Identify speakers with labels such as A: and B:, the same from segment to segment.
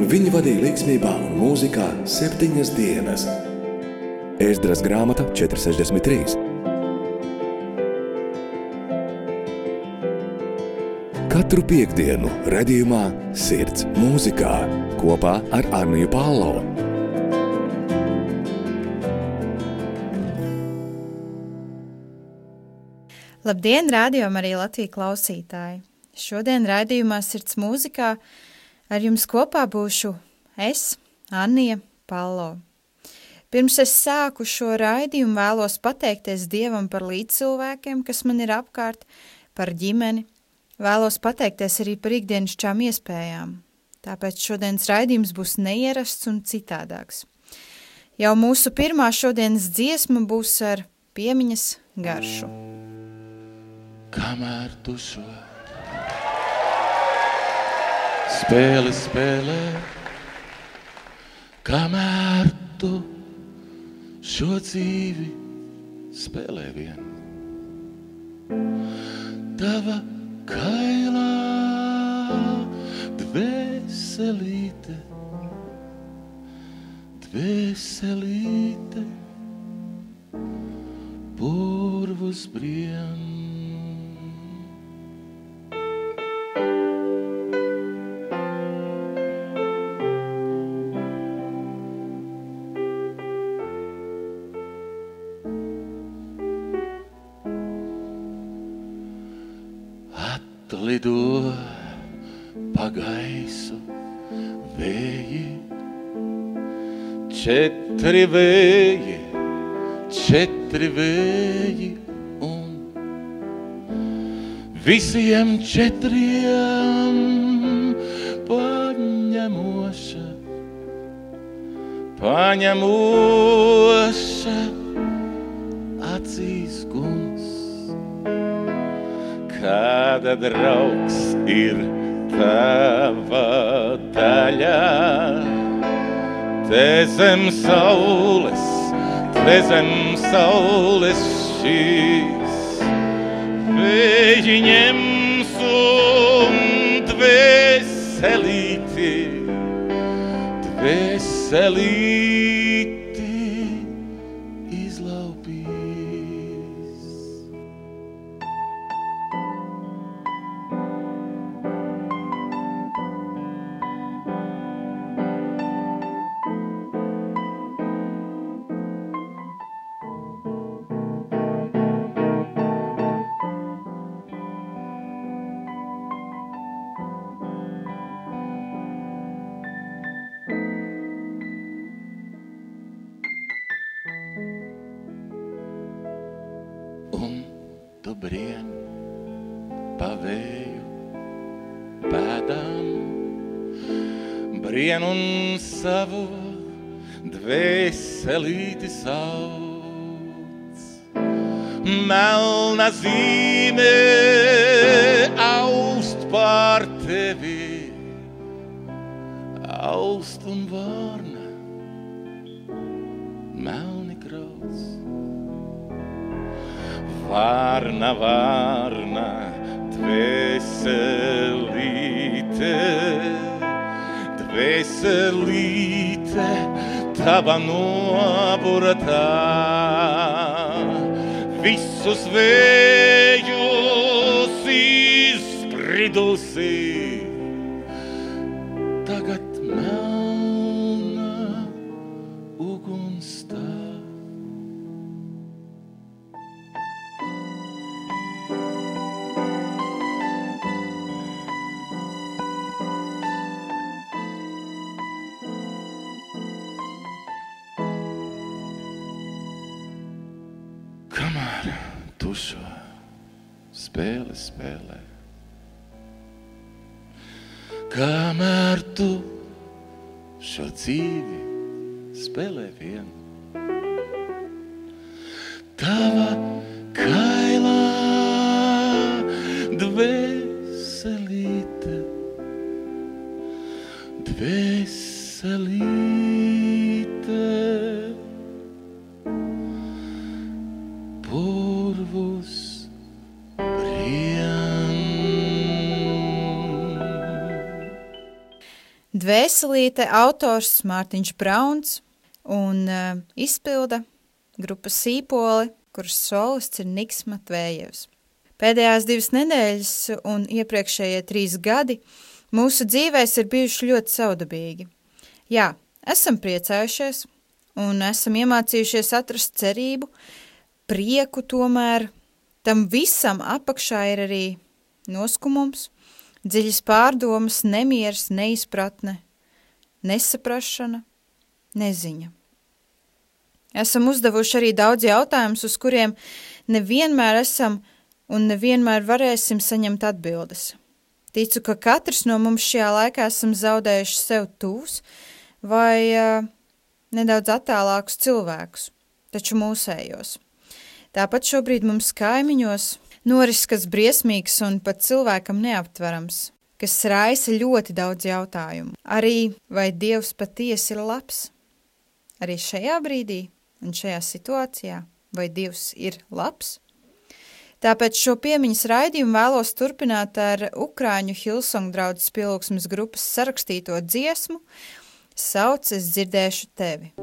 A: un viņi vadīja līdzsvarā un mūzikā septiņas dienas. Ēzdras grāmata 463. Katru piekdienu, redzējumā, sirds mūzikā kopā ar Arniju Pālau.
B: Labdien, rādījumā arī Latvijas klausītāji! Šodien raidījumā Sirds mūzikā ar jums kopā būšu es, Anija Palo. Pirms es sāku šo raidījumu vēlos pateikties Dievam par līdzcilvēkiem, kas man ir apkārt, par ģimeni. Vēlos pateikties arī par ikdienišķām iespējām. Tāpēc šodienas raidījums būs neierasts un citādāks. Jau mūsu pirmā šodienas dziesma būs ar piemiņas garšu.
C: Kamēr tu šo spēli spēlē, kamēr tu šo dzīvi spēlē vien. Tava kailā dvēselīte, dvēselīte, purvus brien. Atlido pagaisu vēji, četri vēji, četri vēji un visiem četriem paņemoša, paņemoša Kāda draugs ir tava daļa? Te zem saules, te zem saules šīs vēji ņems un dvēselīti, dvēselīti melni krauts. Varna, varna, dvēselīte, dvēselīte, tava noburtā. Visus vējus izspridusi, Dvēselīte
B: autors Mārtiņš Brauns un uh, izpilda grupa Sīpoli, kuras solists ir Niks Matvējevs. Pēdējās divas nedēļas un iepriekšējie trīs gadi mūsu dzīvēs ir bijuši ļoti saudabīgi. Jā, esam priecājušies un esam iemācījušies atrast cerību, prieku tomēr. Tam visam apakšā ir arī noskumums, dziļas pārdomas, nemieris, neizpratne, nesaprašana, neziņa. Esam uzdevuši arī daudz jautājumus, uz kuriem nevienmēr esam un nevienmēr varēsim saņemt atbildes. Ticu, ka katrs no mums šajā laikā esam zaudējuši sev tūs vai uh, nedaudz attālākus cilvēkus, taču mūsējos. Tāpat šobrīd mums kaimiņos noris kas briesmīgs un pat cilvēkam neaptverams, kas raisa ļoti daudz jautājumu. Arī vai Dievs patiesi ir labs? Arī šajā brīdī un šajā situācijā, vai Dievs ir labs? Tāpēc šo piemiņas raidījumu vēlos turpināt ar Ukrāņu Hilsong draudzes pielūgsmes grupas sarakstīto dziesmu Sauc es dzirdēšu tevi.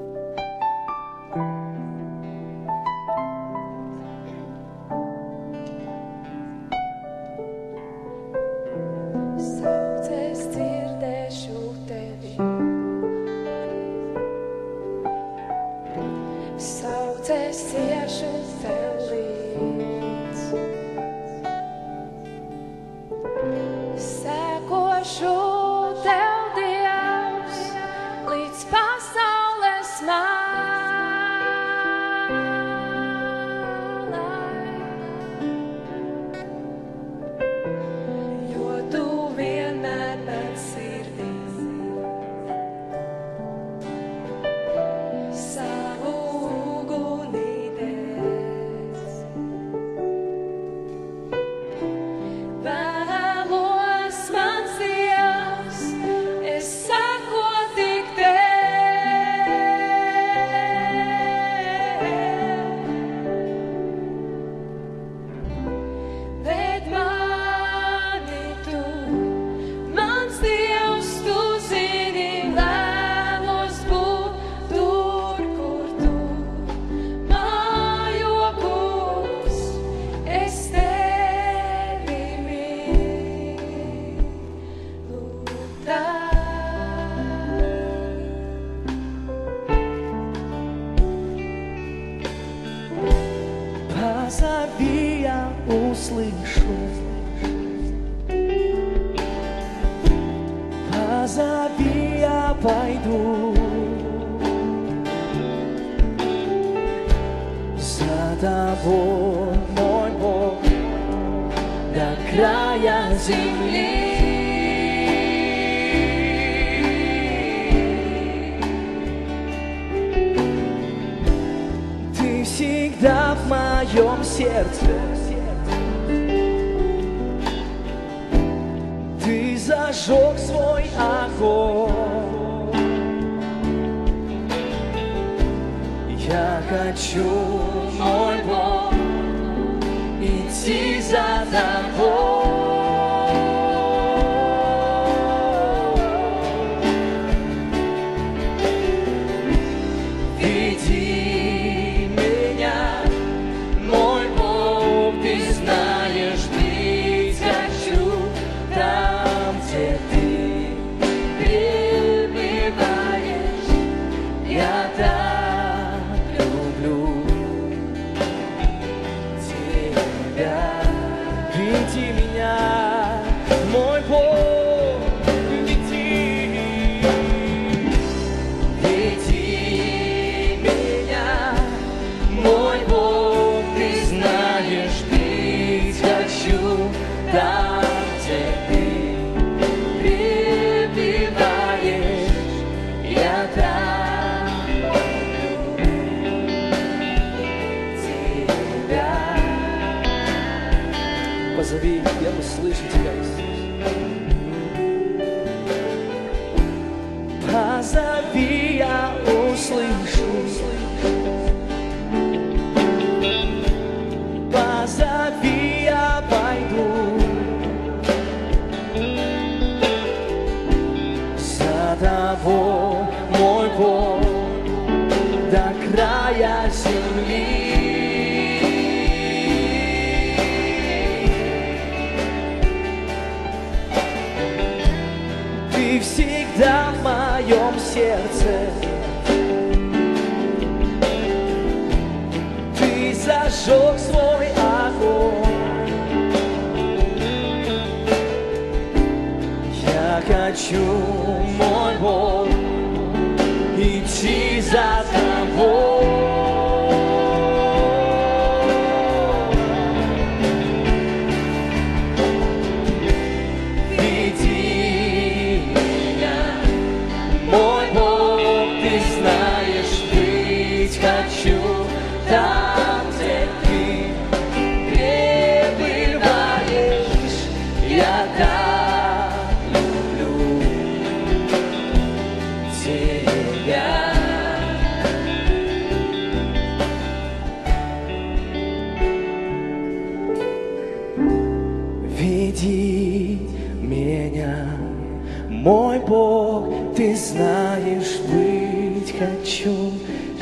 D: that you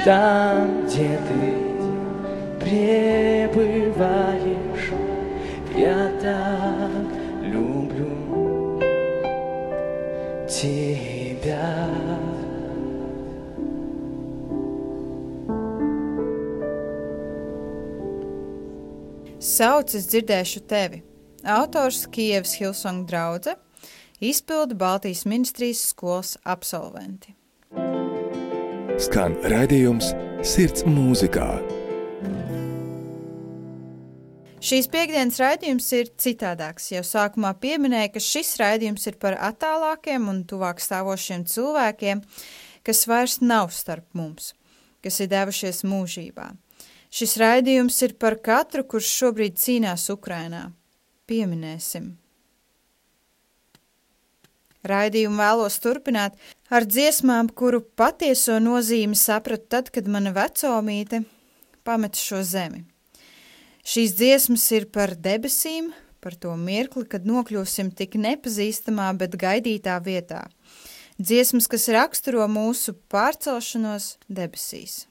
D: там, где ты пребываешь. Я так люблю тебя.
E: Sauc, es dzirdēšu tevi. Autors Kievas Hilsong draudze, izpilda Baltijas ministrijas skolas absolventi.
A: Skan raidījums Sirds mūzikā.
E: Šīs piekdienas raidījums ir citādāks. Jau sākumā pieminēja, ka šis raidījums ir par attālākiem un tuvāk stāvošiem cilvēkiem, kas vairs nav starp mums, kas ir devušies mūžībā. Šis raidījums ir par katru, kurš šobrīd cīnās Ukrainā. Pieminēsim. Raidījumu vēlos turpināt ar dziesmām, kuru patieso nozīmi sapratu tad, kad mana vecomīte pameta šo zemi. Šīs dziesmas ir par debesīm, par to mirkli, kad nokļūsim tik nepazīstamā, bet gaidītā vietā. Dziesmas, kas raksturo mūsu pārcelšanos debesīs.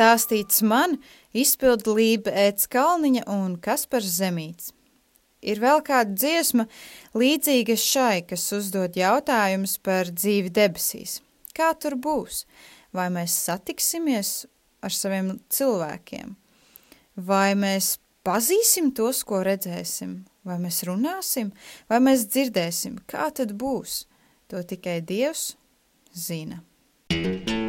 F: stāstīts man, izpildīja Līta Ētskalniņa un
B: Kaspars Zemīts. Ir vēl kāda dziesma līdzīga šai, kas uzdod jautājumus par dzīvi debesīs. Kā tur būs? Vai mēs satiksimies ar saviem cilvēkiem? Vai mēs pazīsim tos, ko redzēsim? Vai mēs runāsim, vai mēs dzirdēsim? Kā tad būs? To tikai Dievs zina.
G: thank you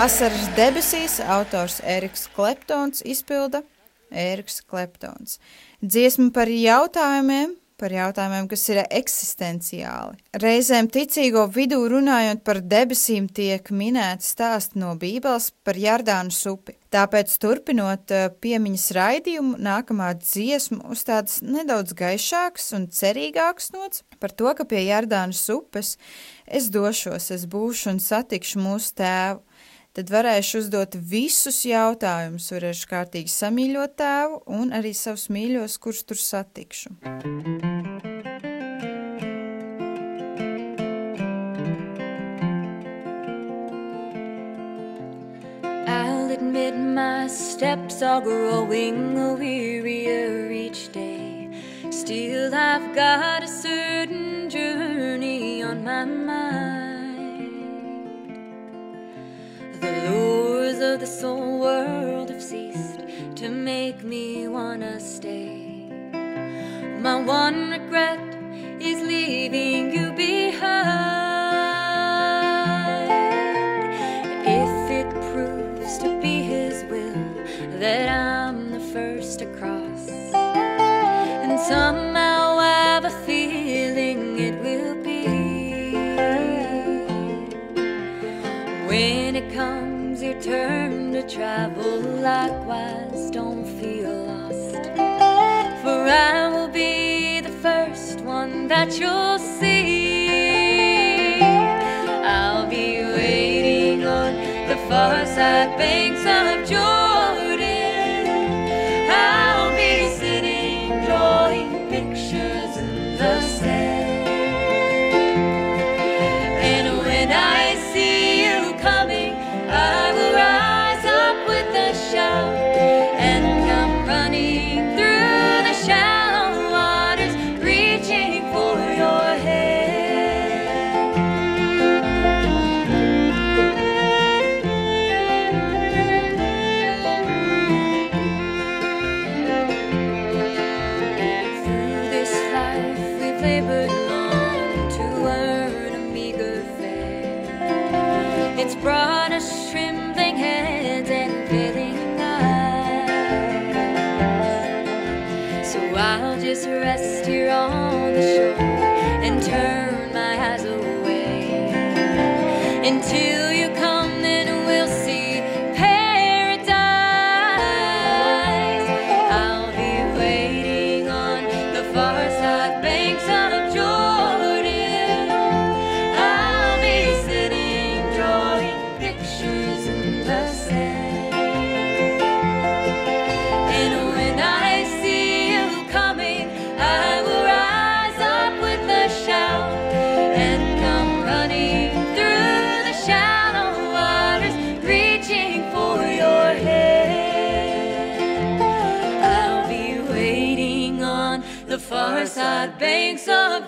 B: Asaras debesīs autors Eriks Kleptons izpilda Eriks Kleptons. Dziesma par jautājumiem, par jautājumiem, kas ir eksistenciāli. Reizēm ticīgo vidū runājot par debesīm tiek minēti stāsti no Bībeles par Jardānu supi. Tāpēc turpinot eh, piemiņas raidījumu, nākamā dziesma uz tādas nedaudz gaišākas un cerīgākas nots par to, ka pie Jardānas upes es došos, es būšu un satikšu mūsu tēvu tad varēšu uzdot visus jautājumus, varēšu kārtīgi samīļot tēvu un arī savus mīļos, kurus tur satikšu.
H: I'll admit my steps are growing wearier each day. Still, I've got a certain journey on my mind. Lures of the soul world have ceased to make me wanna stay. My one regret is leaving you behind. If it proves to be His will that I'm the first to cross, and somehow I have a feeling to travel, likewise, don't feel lost. For I will be the first one that you'll see. I'll be waiting on the far side banks of Jordan.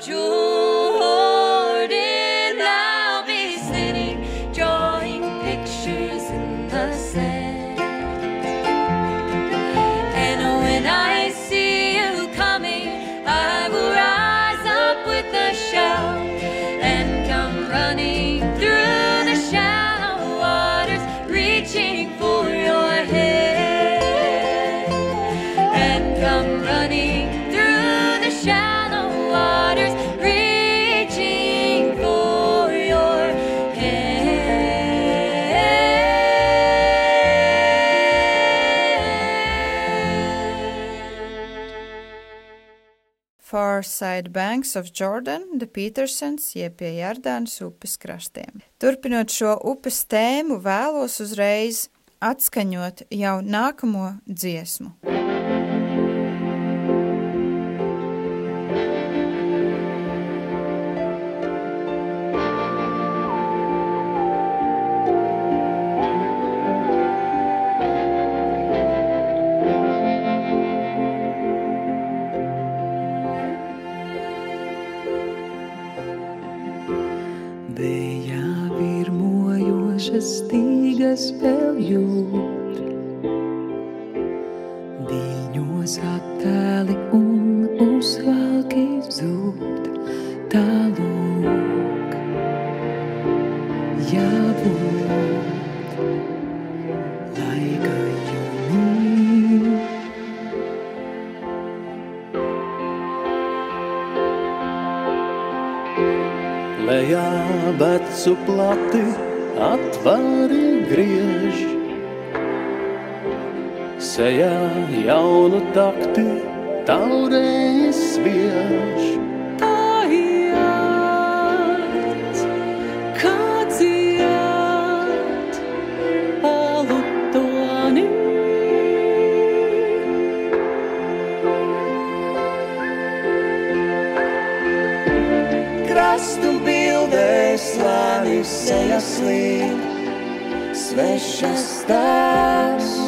H: Banks Far Side Banks of Jordan, The
B: Petersons, jeb pie Jardānas upes krastiem. Turpinot šo upes tēmu, vēlos uzreiz atskaņot jau nākamo dziesmu.
I: Sejā jaunu takti taurēji sviež.
E: Kāds iet, alu toni.
J: Krastu bildēs lēni sejas līd, svešas tās,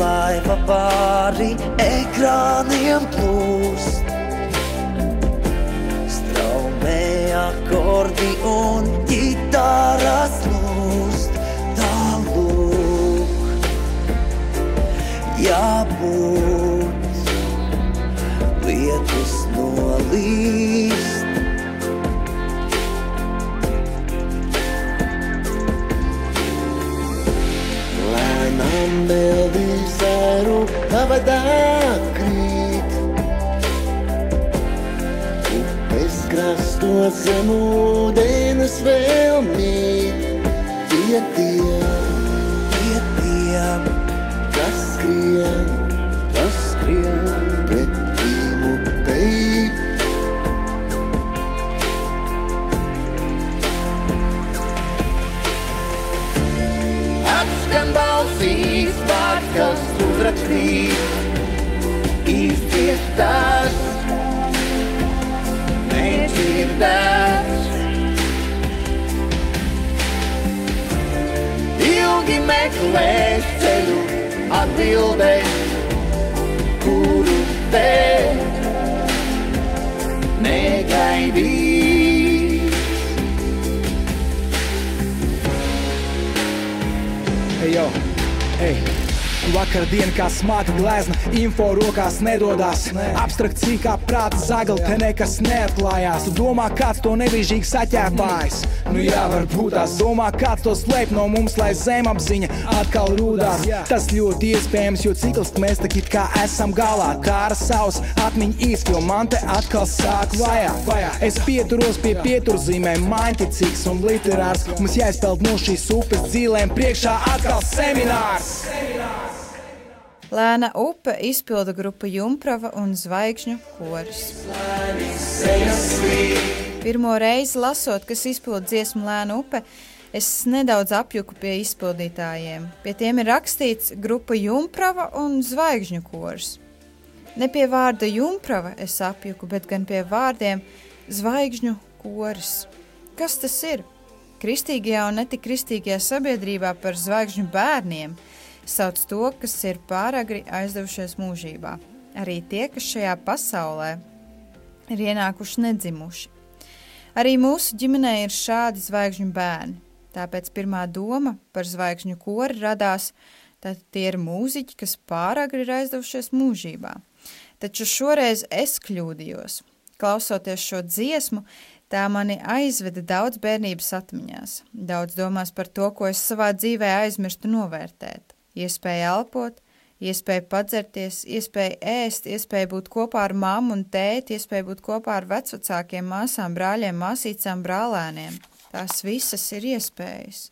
J: laiva pāri ekrāniem plūst. Krastos zem ūdienas vēl mīt. Tie tiem, tie tiem, kas skrien, kas skrien pretīm upei. Atskan balsīs vārds, kas uzrakstīt īsties tas, Ilgi meklēs ceļu atbildē, kuru te negaidīt.
K: Ej, jo, ej. Vakar diena kā smaga glezna, info rokās nedodās. Abstrakcija kā prāta zagla, te nekas neatklājās. Tu domā, kāds to nevienīgi saķēpājas. Nu jā, varbūt tās domā, kāds to slēp no mums, lai zemapziņa atkal rūdās. Tas ļoti iespējams, jo cikls mēs it kā esam galā. Kāra savs atmiņa īsti, jo man te atkal sāk vajāt. Es pieturos pie pieturzīmēm, mainticīgs un literārs. Mums jāizpeld no šīs upes dzīvēm priekšā atkal seminārs.
B: Lēna upe izpilda grupa Jumprava un Zvaigžņu koris. Pirmo reizi lasot, kas izpilda dziesmu Lēna upe, es nedaudz apjuku pie izpildītājiem. Pie tiem ir rakstīts grupa Jumprava un Zvaigžņu koris. Ne pie vārda Jumprava es apjuku, bet gan pie vārdiem Zvaigžņu koris. Kas tas ir? Kristīgajā un netik kristīgajā sabiedrībā par zvaigžņu bērniem sauc to, kas ir pāragri aizdevušies mūžībā. Arī tie, kas šajā pasaulē ir ienākuši nedzimuši. Arī mūsu ģimenē ir šādi zvaigžņu bērni. Tāpēc pirmā doma par zvaigžņu kori radās, tad tie ir mūziķi, kas pāragri ir aizdevušies mūžībā. Taču šoreiz es kļūdījos. Klausoties šo dziesmu, tā mani aizveda daudz bērnības atmiņās, daudz domās par to, ko es savā dzīvē aizmirstu novērtēt. Iespēja elpot, iespēja padzerties, iespēja ēst, iespēja būt kopā ar mammu un tēti, iespēja būt kopā ar vecvecākiem māsām, brāļiem, māsīcām, brālēniem. Tās visas ir iespējas.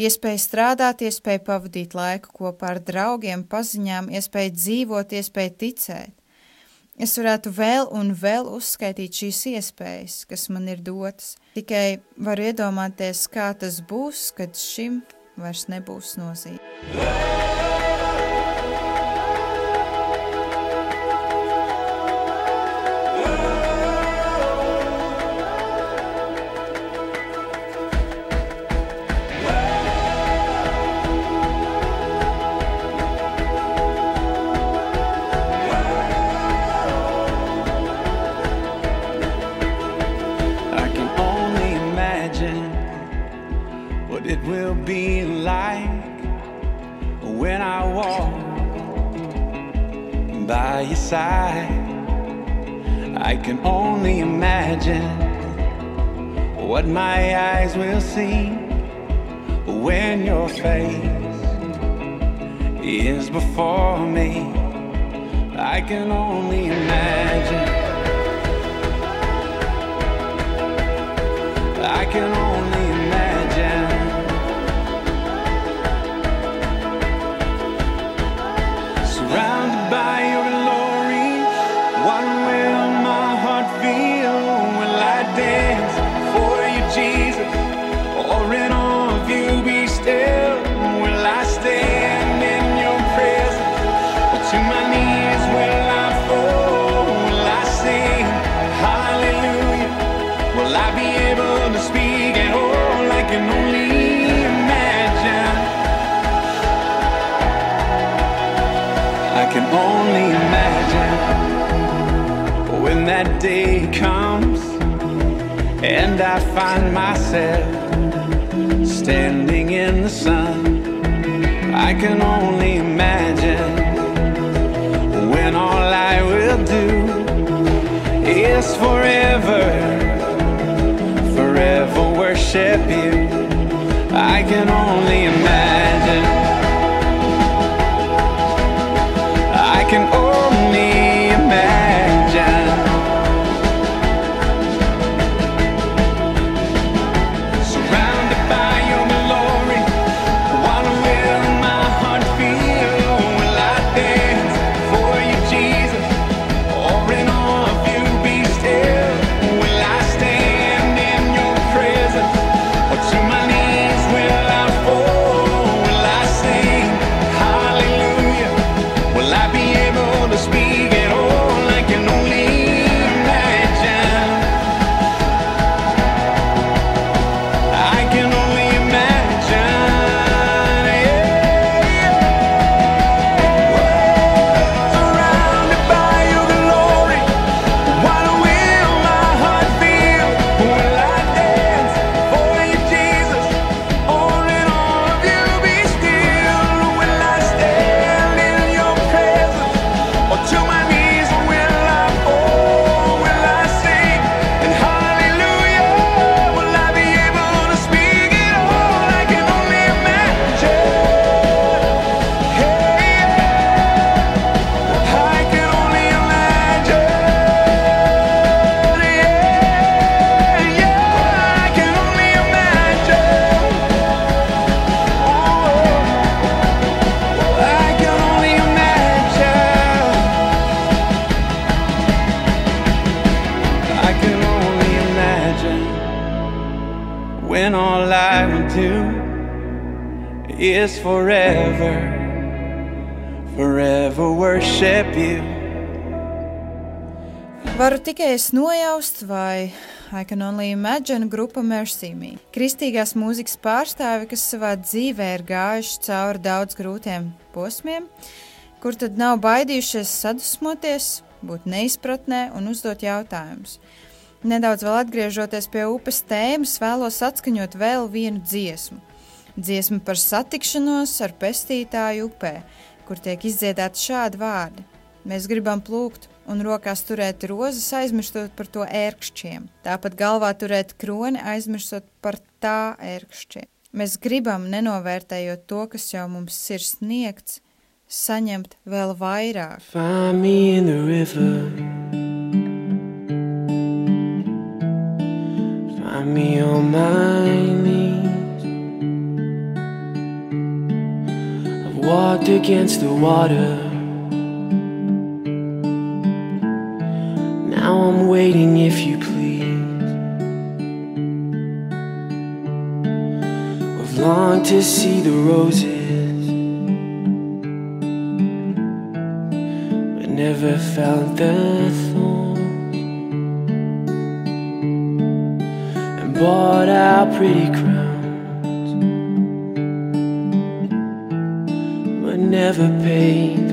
B: Iespēja strādāt, iespēja pavadīt laiku kopā ar draugiem, paziņām, iespēja dzīvot, iespēja ticēt. Es varētu vēl un vēl uzskaitīt šīs iespējas, kas man ir dotas. Tikai varu iedomāties, kā tas būs, kad šim vairs nebūs nozīme.
I: By your side. I can only imagine what my eyes will see when your face is before me. I can only imagine. I can only imagine. Surrounded only imagine when that day comes and I find myself standing in the sun. I can only imagine when all I will do is forever, forever worship you. I can only imagine.
B: Tikai es nojaust, vai I can only imagine grupa Mercy Me. Kristīgās mūzikas pārstāvi, kas savā dzīvē ir gājuši cauri daudz grūtiem posmiem, kur tad nav baidījušies sadusmoties, būt neizpratnē un uzdot jautājumus. Nedaudz vēl atgriežoties pie upes tēmas, vēlos atskaņot vēl vienu dziesmu. Dziesma par satikšanos ar pestītāju upē, kur tiek izdziedāti šādi vārdi. Mēs gribam plūkt un rokās turēt rozes, aizmirstot par to ērkšķiem. Tāpat galvā turēt kroni, aizmirstot par tā ērkšķiem. Mēs gribam, nenovērtējot to, kas jau mums ir sniegts, saņemt vēl vairāk.
I: Find me in the river. Find me on my knees. I've walked against the water. Now I'm waiting if you please. I've longed to see the roses. but never felt the thorns and bought our pretty crowns but never paid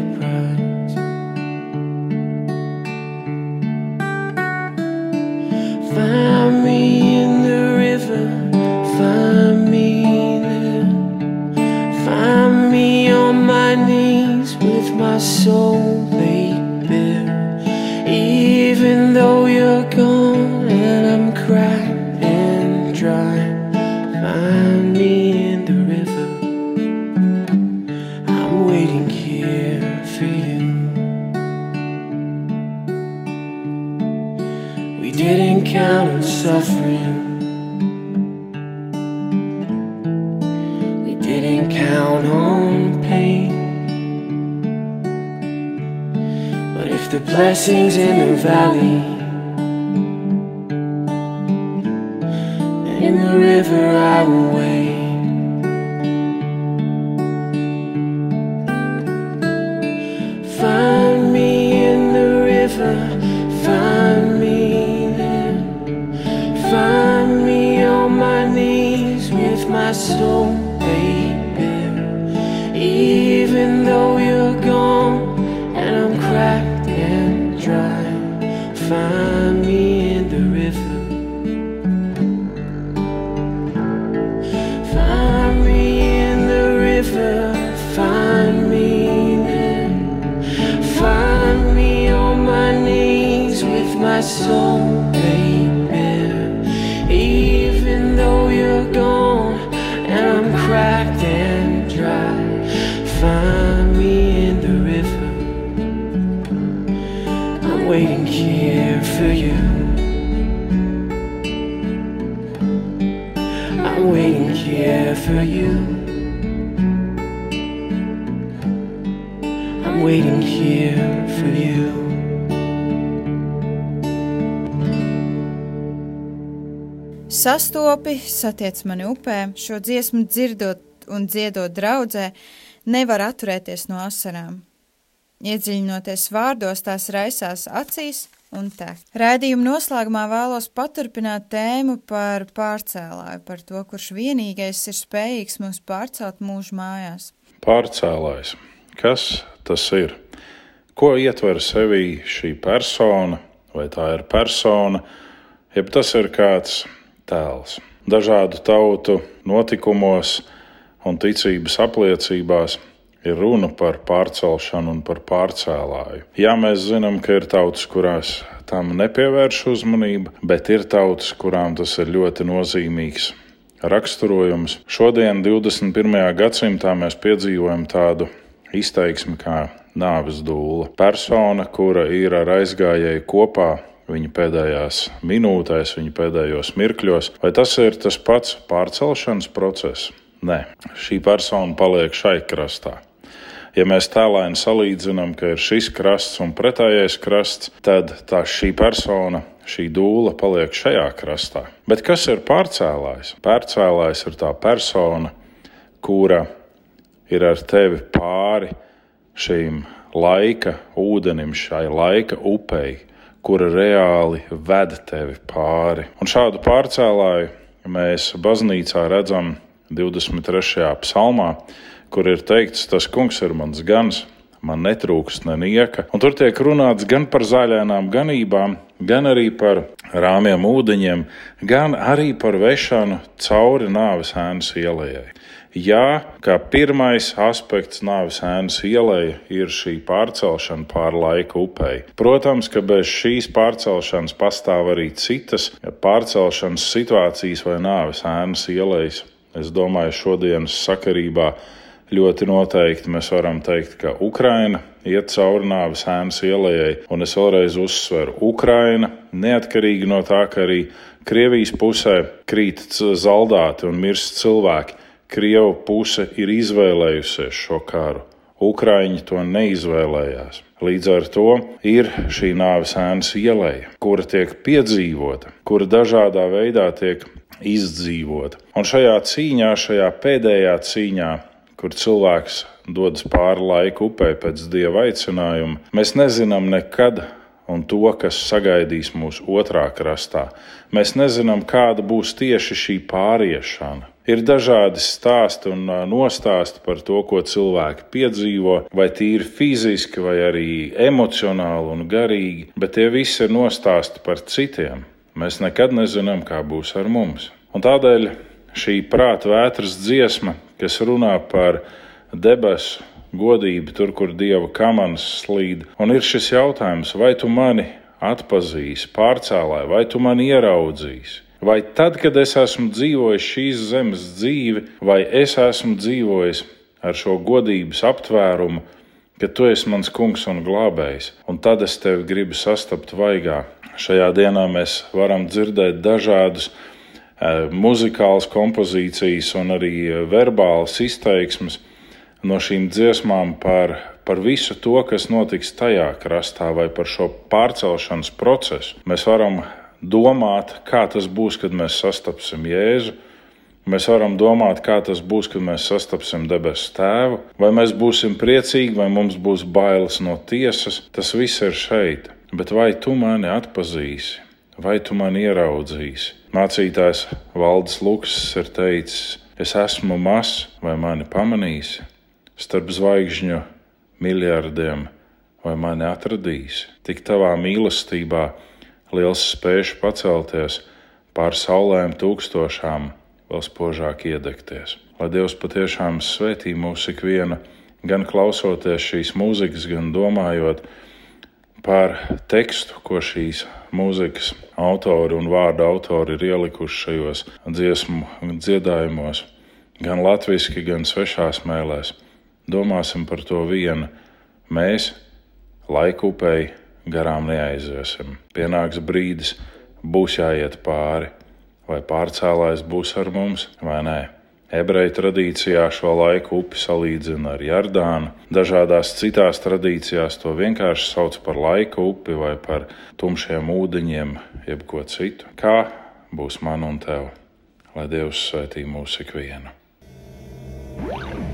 D: blessings in the valley. Soul
B: Sastopi, satiec mani upē, šo dziesmu dzirdot un dziedot draudzē, nevar atturēties no asarām. Iedziļinoties vārdos, tās raisās acīs un tek. Rēdījuma noslēgumā vēlos paturpināt tēmu par pārcēlāju, par to, kurš vienīgais ir spējīgs mūs pārcelt mūžu mājās.
L: Pārcēlājs. Kas tas ir? Ko ietver sevī šī persona, vai tā ir persona, jeb tas ir kāds tēls. Dažādu tautu notikumos un ticības apliecībās ir runa par pārcelšanu un par pārcēlāju. Jā, mēs zinām, ka ir tautas, kurās tam nepievērš uzmanība, bet ir tautas, kurām tas ir ļoti nozīmīgs raksturojums. Šodien, 21. gadsimtā, mēs piedzīvojam tādu izteiksmi kā nāves dūle. Persona, kura ir ar aizgājēju kopā. Viņa pēdējās minūtēs, viņa pēdējos mirkļos, vai tas ir tas pats pārcelšanas process? Nē, šī persona paliek šai krastā. Ja mēs tēlēni salīdzinām, ka ir šis krasts un pretējais krasts, tad tā šī persona, šī dūle paliek šajā krastā. Bet kas ir pārcēlājs? Pārcēlājs ir tā persona, kura ir ar tevi pāri šīm laika ūdenim, šai laika upei, kura reāli ved tevi pāri. Un šādu pārcēlāju mēs baznīcā redzam 23. psalmā, kur ir teikts, tas kungs ir mans gans, man netrūkst nenieka. Un tur tiek runāts gan par zaļām ganībām, gan arī par rāmjiem ūdeņiem, gan arī par vešanu cauri nāves ēnas ielai. Jā, kā pirmais aspekts nāves ēnas ielai ir šī pārcelšana pāri laika upei. Protams, ka bez šīs pārcelšanas pastāv arī citas pārcelšanas situācijas vai nāves ēnas ielais. Es domāju, šodienas sakarībā ļoti noteikti mēs varam teikt, ka Ukraina iet cauri nāves ēnas ielai, un es vēlreiz uzsveru, Ukraina, neatkarīgi no tā, ka arī Krievijas pusē krīt zaldāti un mirst cilvēki. Krieva puse ir izvēlējusies šo karu. Ukrāņi to neizvēlējās. Līdz ar to ir šī nāves ēnas ielēja, kura tiek piedzīvota, kura dažādā veidā tiek izdzīvota. Un šajā cīņā, šajā pēdējā cīņā, kur cilvēks dodas pāri laiku upē pēc dieva aicinājuma, mēs nezinām nekad un to, kas sagaidīs mūs otrā krastā. Mēs nezinām, kāda būs tieši šī pāriešana. Ir dažādi stāsti un nostāsti par to, ko cilvēki piedzīvo, vai tīri fiziski, vai arī emocionāli un garīgi, bet tie visi ir nostāsti par citiem. Mēs nekad nezinām, kā būs ar mums. Un tādēļ šī prāta vētras dziesma, kas runā par debesu godību, tur, kur dieva kamanas slīd, un ir šis jautājums, vai tu mani atpazīsi, pārcēlāji, vai tu mani ieraudzīsi? Vai tad, kad es esmu dzīvojis šīs zemes dzīvi, vai es esmu dzīvojis ar šo godības aptvērumu, ka tu esi mans kungs un glābējs, un tad es tevi gribu sastapt vaigā. Šajā dienā mēs varam dzirdēt dažādus e, muzikālas kompozīcijas un arī verbālas izteiksmes no šīm dziesmām par par visu to, kas notiks tajā krastā, vai par šo pārcelšanas procesu. Mēs varam domāt, kā tas būs, kad mēs sastapsim Jēzu. Mēs varam domāt, kā tas būs, kad mēs sastapsim debesu tēvu, vai mēs būsim priecīgi, vai mums būs bailes no tiesas. Tas viss ir šeit. Bet vai tu mani atpazīsi, vai tu mani ieraudzīsi? Mācītājs Valdis Lukas ir teicis, es esmu mazs, vai mani pamanīsi? Starp zvaigžņu miljardiem, vai mani atradīsi? Tik tavā mīlestībā liels spēš pacelties pār saulēm tūkstošām, vēl spožāk iedegties. Lai Dievs patiešām svētī mūs ikvienu, gan klausoties šīs mūzikas, gan domājot par tekstu, ko šīs mūzikas autori un vārdu autori ir ielikuši šajos dziesmu dziedājumos, gan latviešu, gan svešās mēlēs. Domāsim par to vienu. Mēs laiku upei garām neaiziesim. Pienāks brīdis, būs jāiet pāri, vai pārcēlājs būs ar mums vai nē. Ebreju tradīcijā šo laiku upi salīdzina ar Jardānu. Dažādās citās tradīcijās to vienkārši sauc par laika upi vai par tumšiem ūdeņiem, jeb ko citu. Kā būs man un tev? Lai Dievs svētī mūsu ikvienu!
J: Te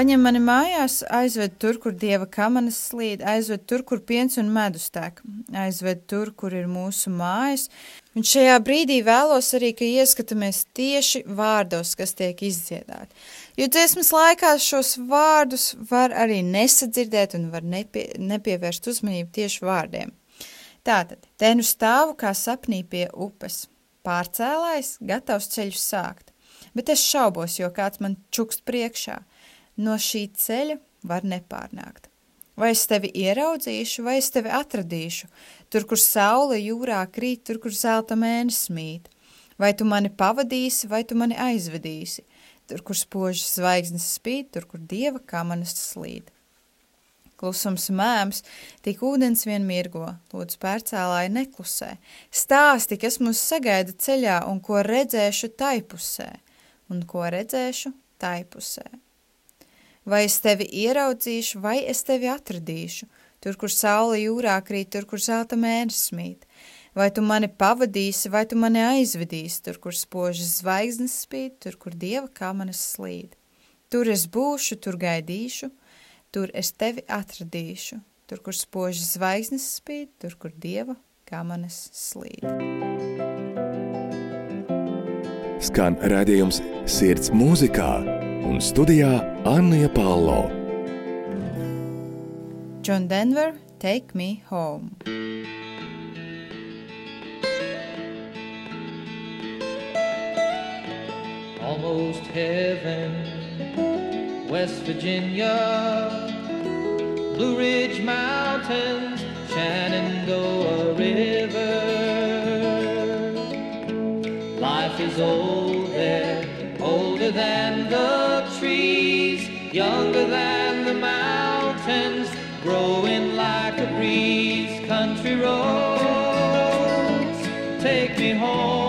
B: Paņem mani mājās, aizved tur, kur dieva kamanas slīd, aizved tur, kur piens un medus tek, aizved tur, kur ir mūsu mājas. Un šajā brīdī vēlos arī, ka ieskatāmies tieši vārdos, kas tiek izdziedāti. Jo dziesmas laikā šos vārdus var arī nesadzirdēt un var nepie, nepievērst uzmanību tieši vārdiem. Tātad, te nu stāvu kā sapnī pie upes, pārcēlājs, gatavs ceļu sākt, bet es šaubos, jo kāds man čukst priekšā no šī ceļa var nepārnākt. Vai es tevi ieraudzīšu, vai es tevi atradīšu, tur, kur saule jūrā krīt, tur, kur zelta mēnesis mīt. Vai tu mani pavadīsi, vai tu mani aizvedīsi, tur, kur spožas zvaigznes spīd, tur, kur dieva kamanas slīd. Klusums mēms, tik ūdens vien mirgo, lūdzu pērcēlāji neklusē. Stāsti, kas mūs sagaida ceļā un ko redzēšu taipusē, un ko redzēšu taipusē. Vai es tevi ieraudzīšu, vai es tevi atradīšu, tur, kur saule jūrā krīt, tur, kur zelta mēnesis mīt. Vai tu mani pavadīsi, vai tu mani aizvedīsi, tur, kur spožas zvaigznes spīd, tur, kur dieva kamanas slīd. Tur es būšu, tur gaidīšu, tur es tevi atradīšu, tur, kur spožas zvaigznes spīd, tur, kur dieva kamanas slīd.
A: Skan redzējums sirds mūzikā un studijā Anna Palo.
B: John Denver, Take Me Home.
M: almost heaven. West Virginia, Blue Ridge Mountains, Shenandoah River. Life is old there, than the trees, younger than the mountains, growing like a breeze. Country roads, take me home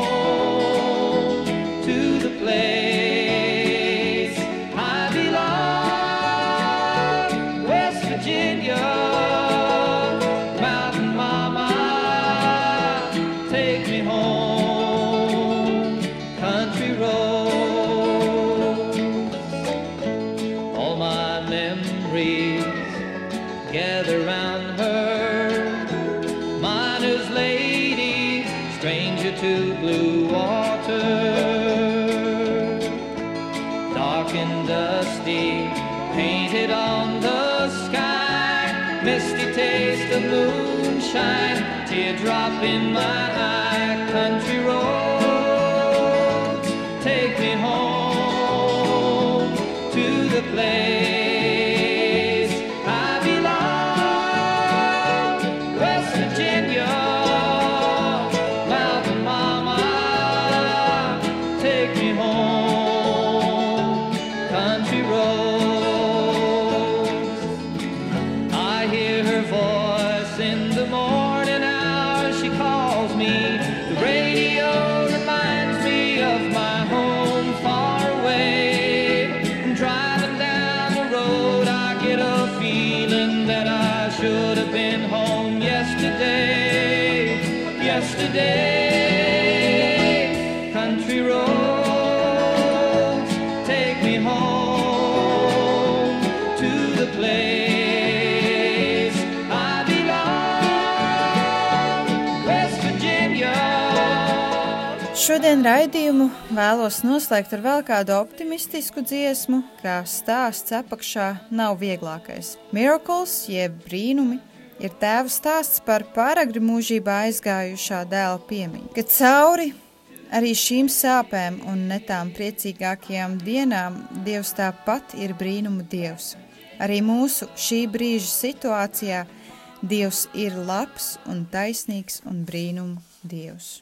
M: moonshine, teardrop in my eye. Country roads,
B: Šodien raidījumu vēlos noslēgt ar vēl kādu optimistisku dziesmu, kā stāsts apakšā nav vieglākais. Miracles, jeb brīnumi, ir tēva stāsts par pāragri mūžībā aizgājušā dēla piemiņu. Kad cauri arī šīm sāpēm un netām priecīgākajām dienām Dievs tāpat ir brīnumu Dievs. Arī mūsu šī brīža situācijā Dievs ir labs un taisnīgs un brīnumu Dievs.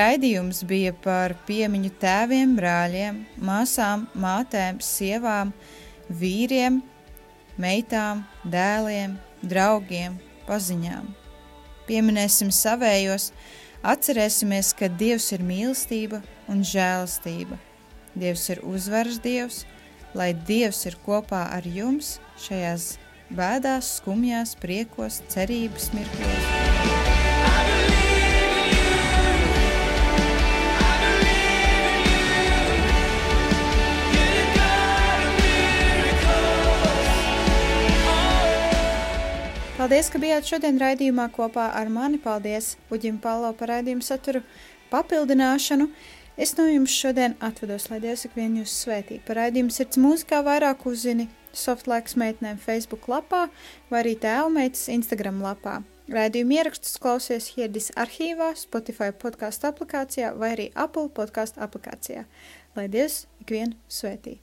B: raidījums bija par piemiņu tēviem, brāļiem, māsām, mātēm, sievām, vīriem, meitām, dēliem, draugiem, paziņām. Pieminēsim savējos, atcerēsimies, ka Dievs ir mīlestība un žēlastība. Dievs ir uzvaras Dievs, lai Dievs ir kopā ar jums šajās bēdās, skumjās, priekos, cerības mirkļos. Paldies, ka bijāt šodien raidījumā kopā ar mani. Paldies Uģim Palo par raidījumu saturu papildināšanu. Es no jums šodien atvados, lai Dievs ikvienu jūs svētī. Par raidījumu sirds mūzikā vairāk uzzini Softlaiks meitnēm Facebook lapā vai arī tēvmeitas Instagram lapā. Raidījumu ierakstus klausies Hierdis arhīvā, Spotify podkāstu aplikācijā vai arī Apple podkāstu aplikācijā. Lai Dievs ikvienu svētī!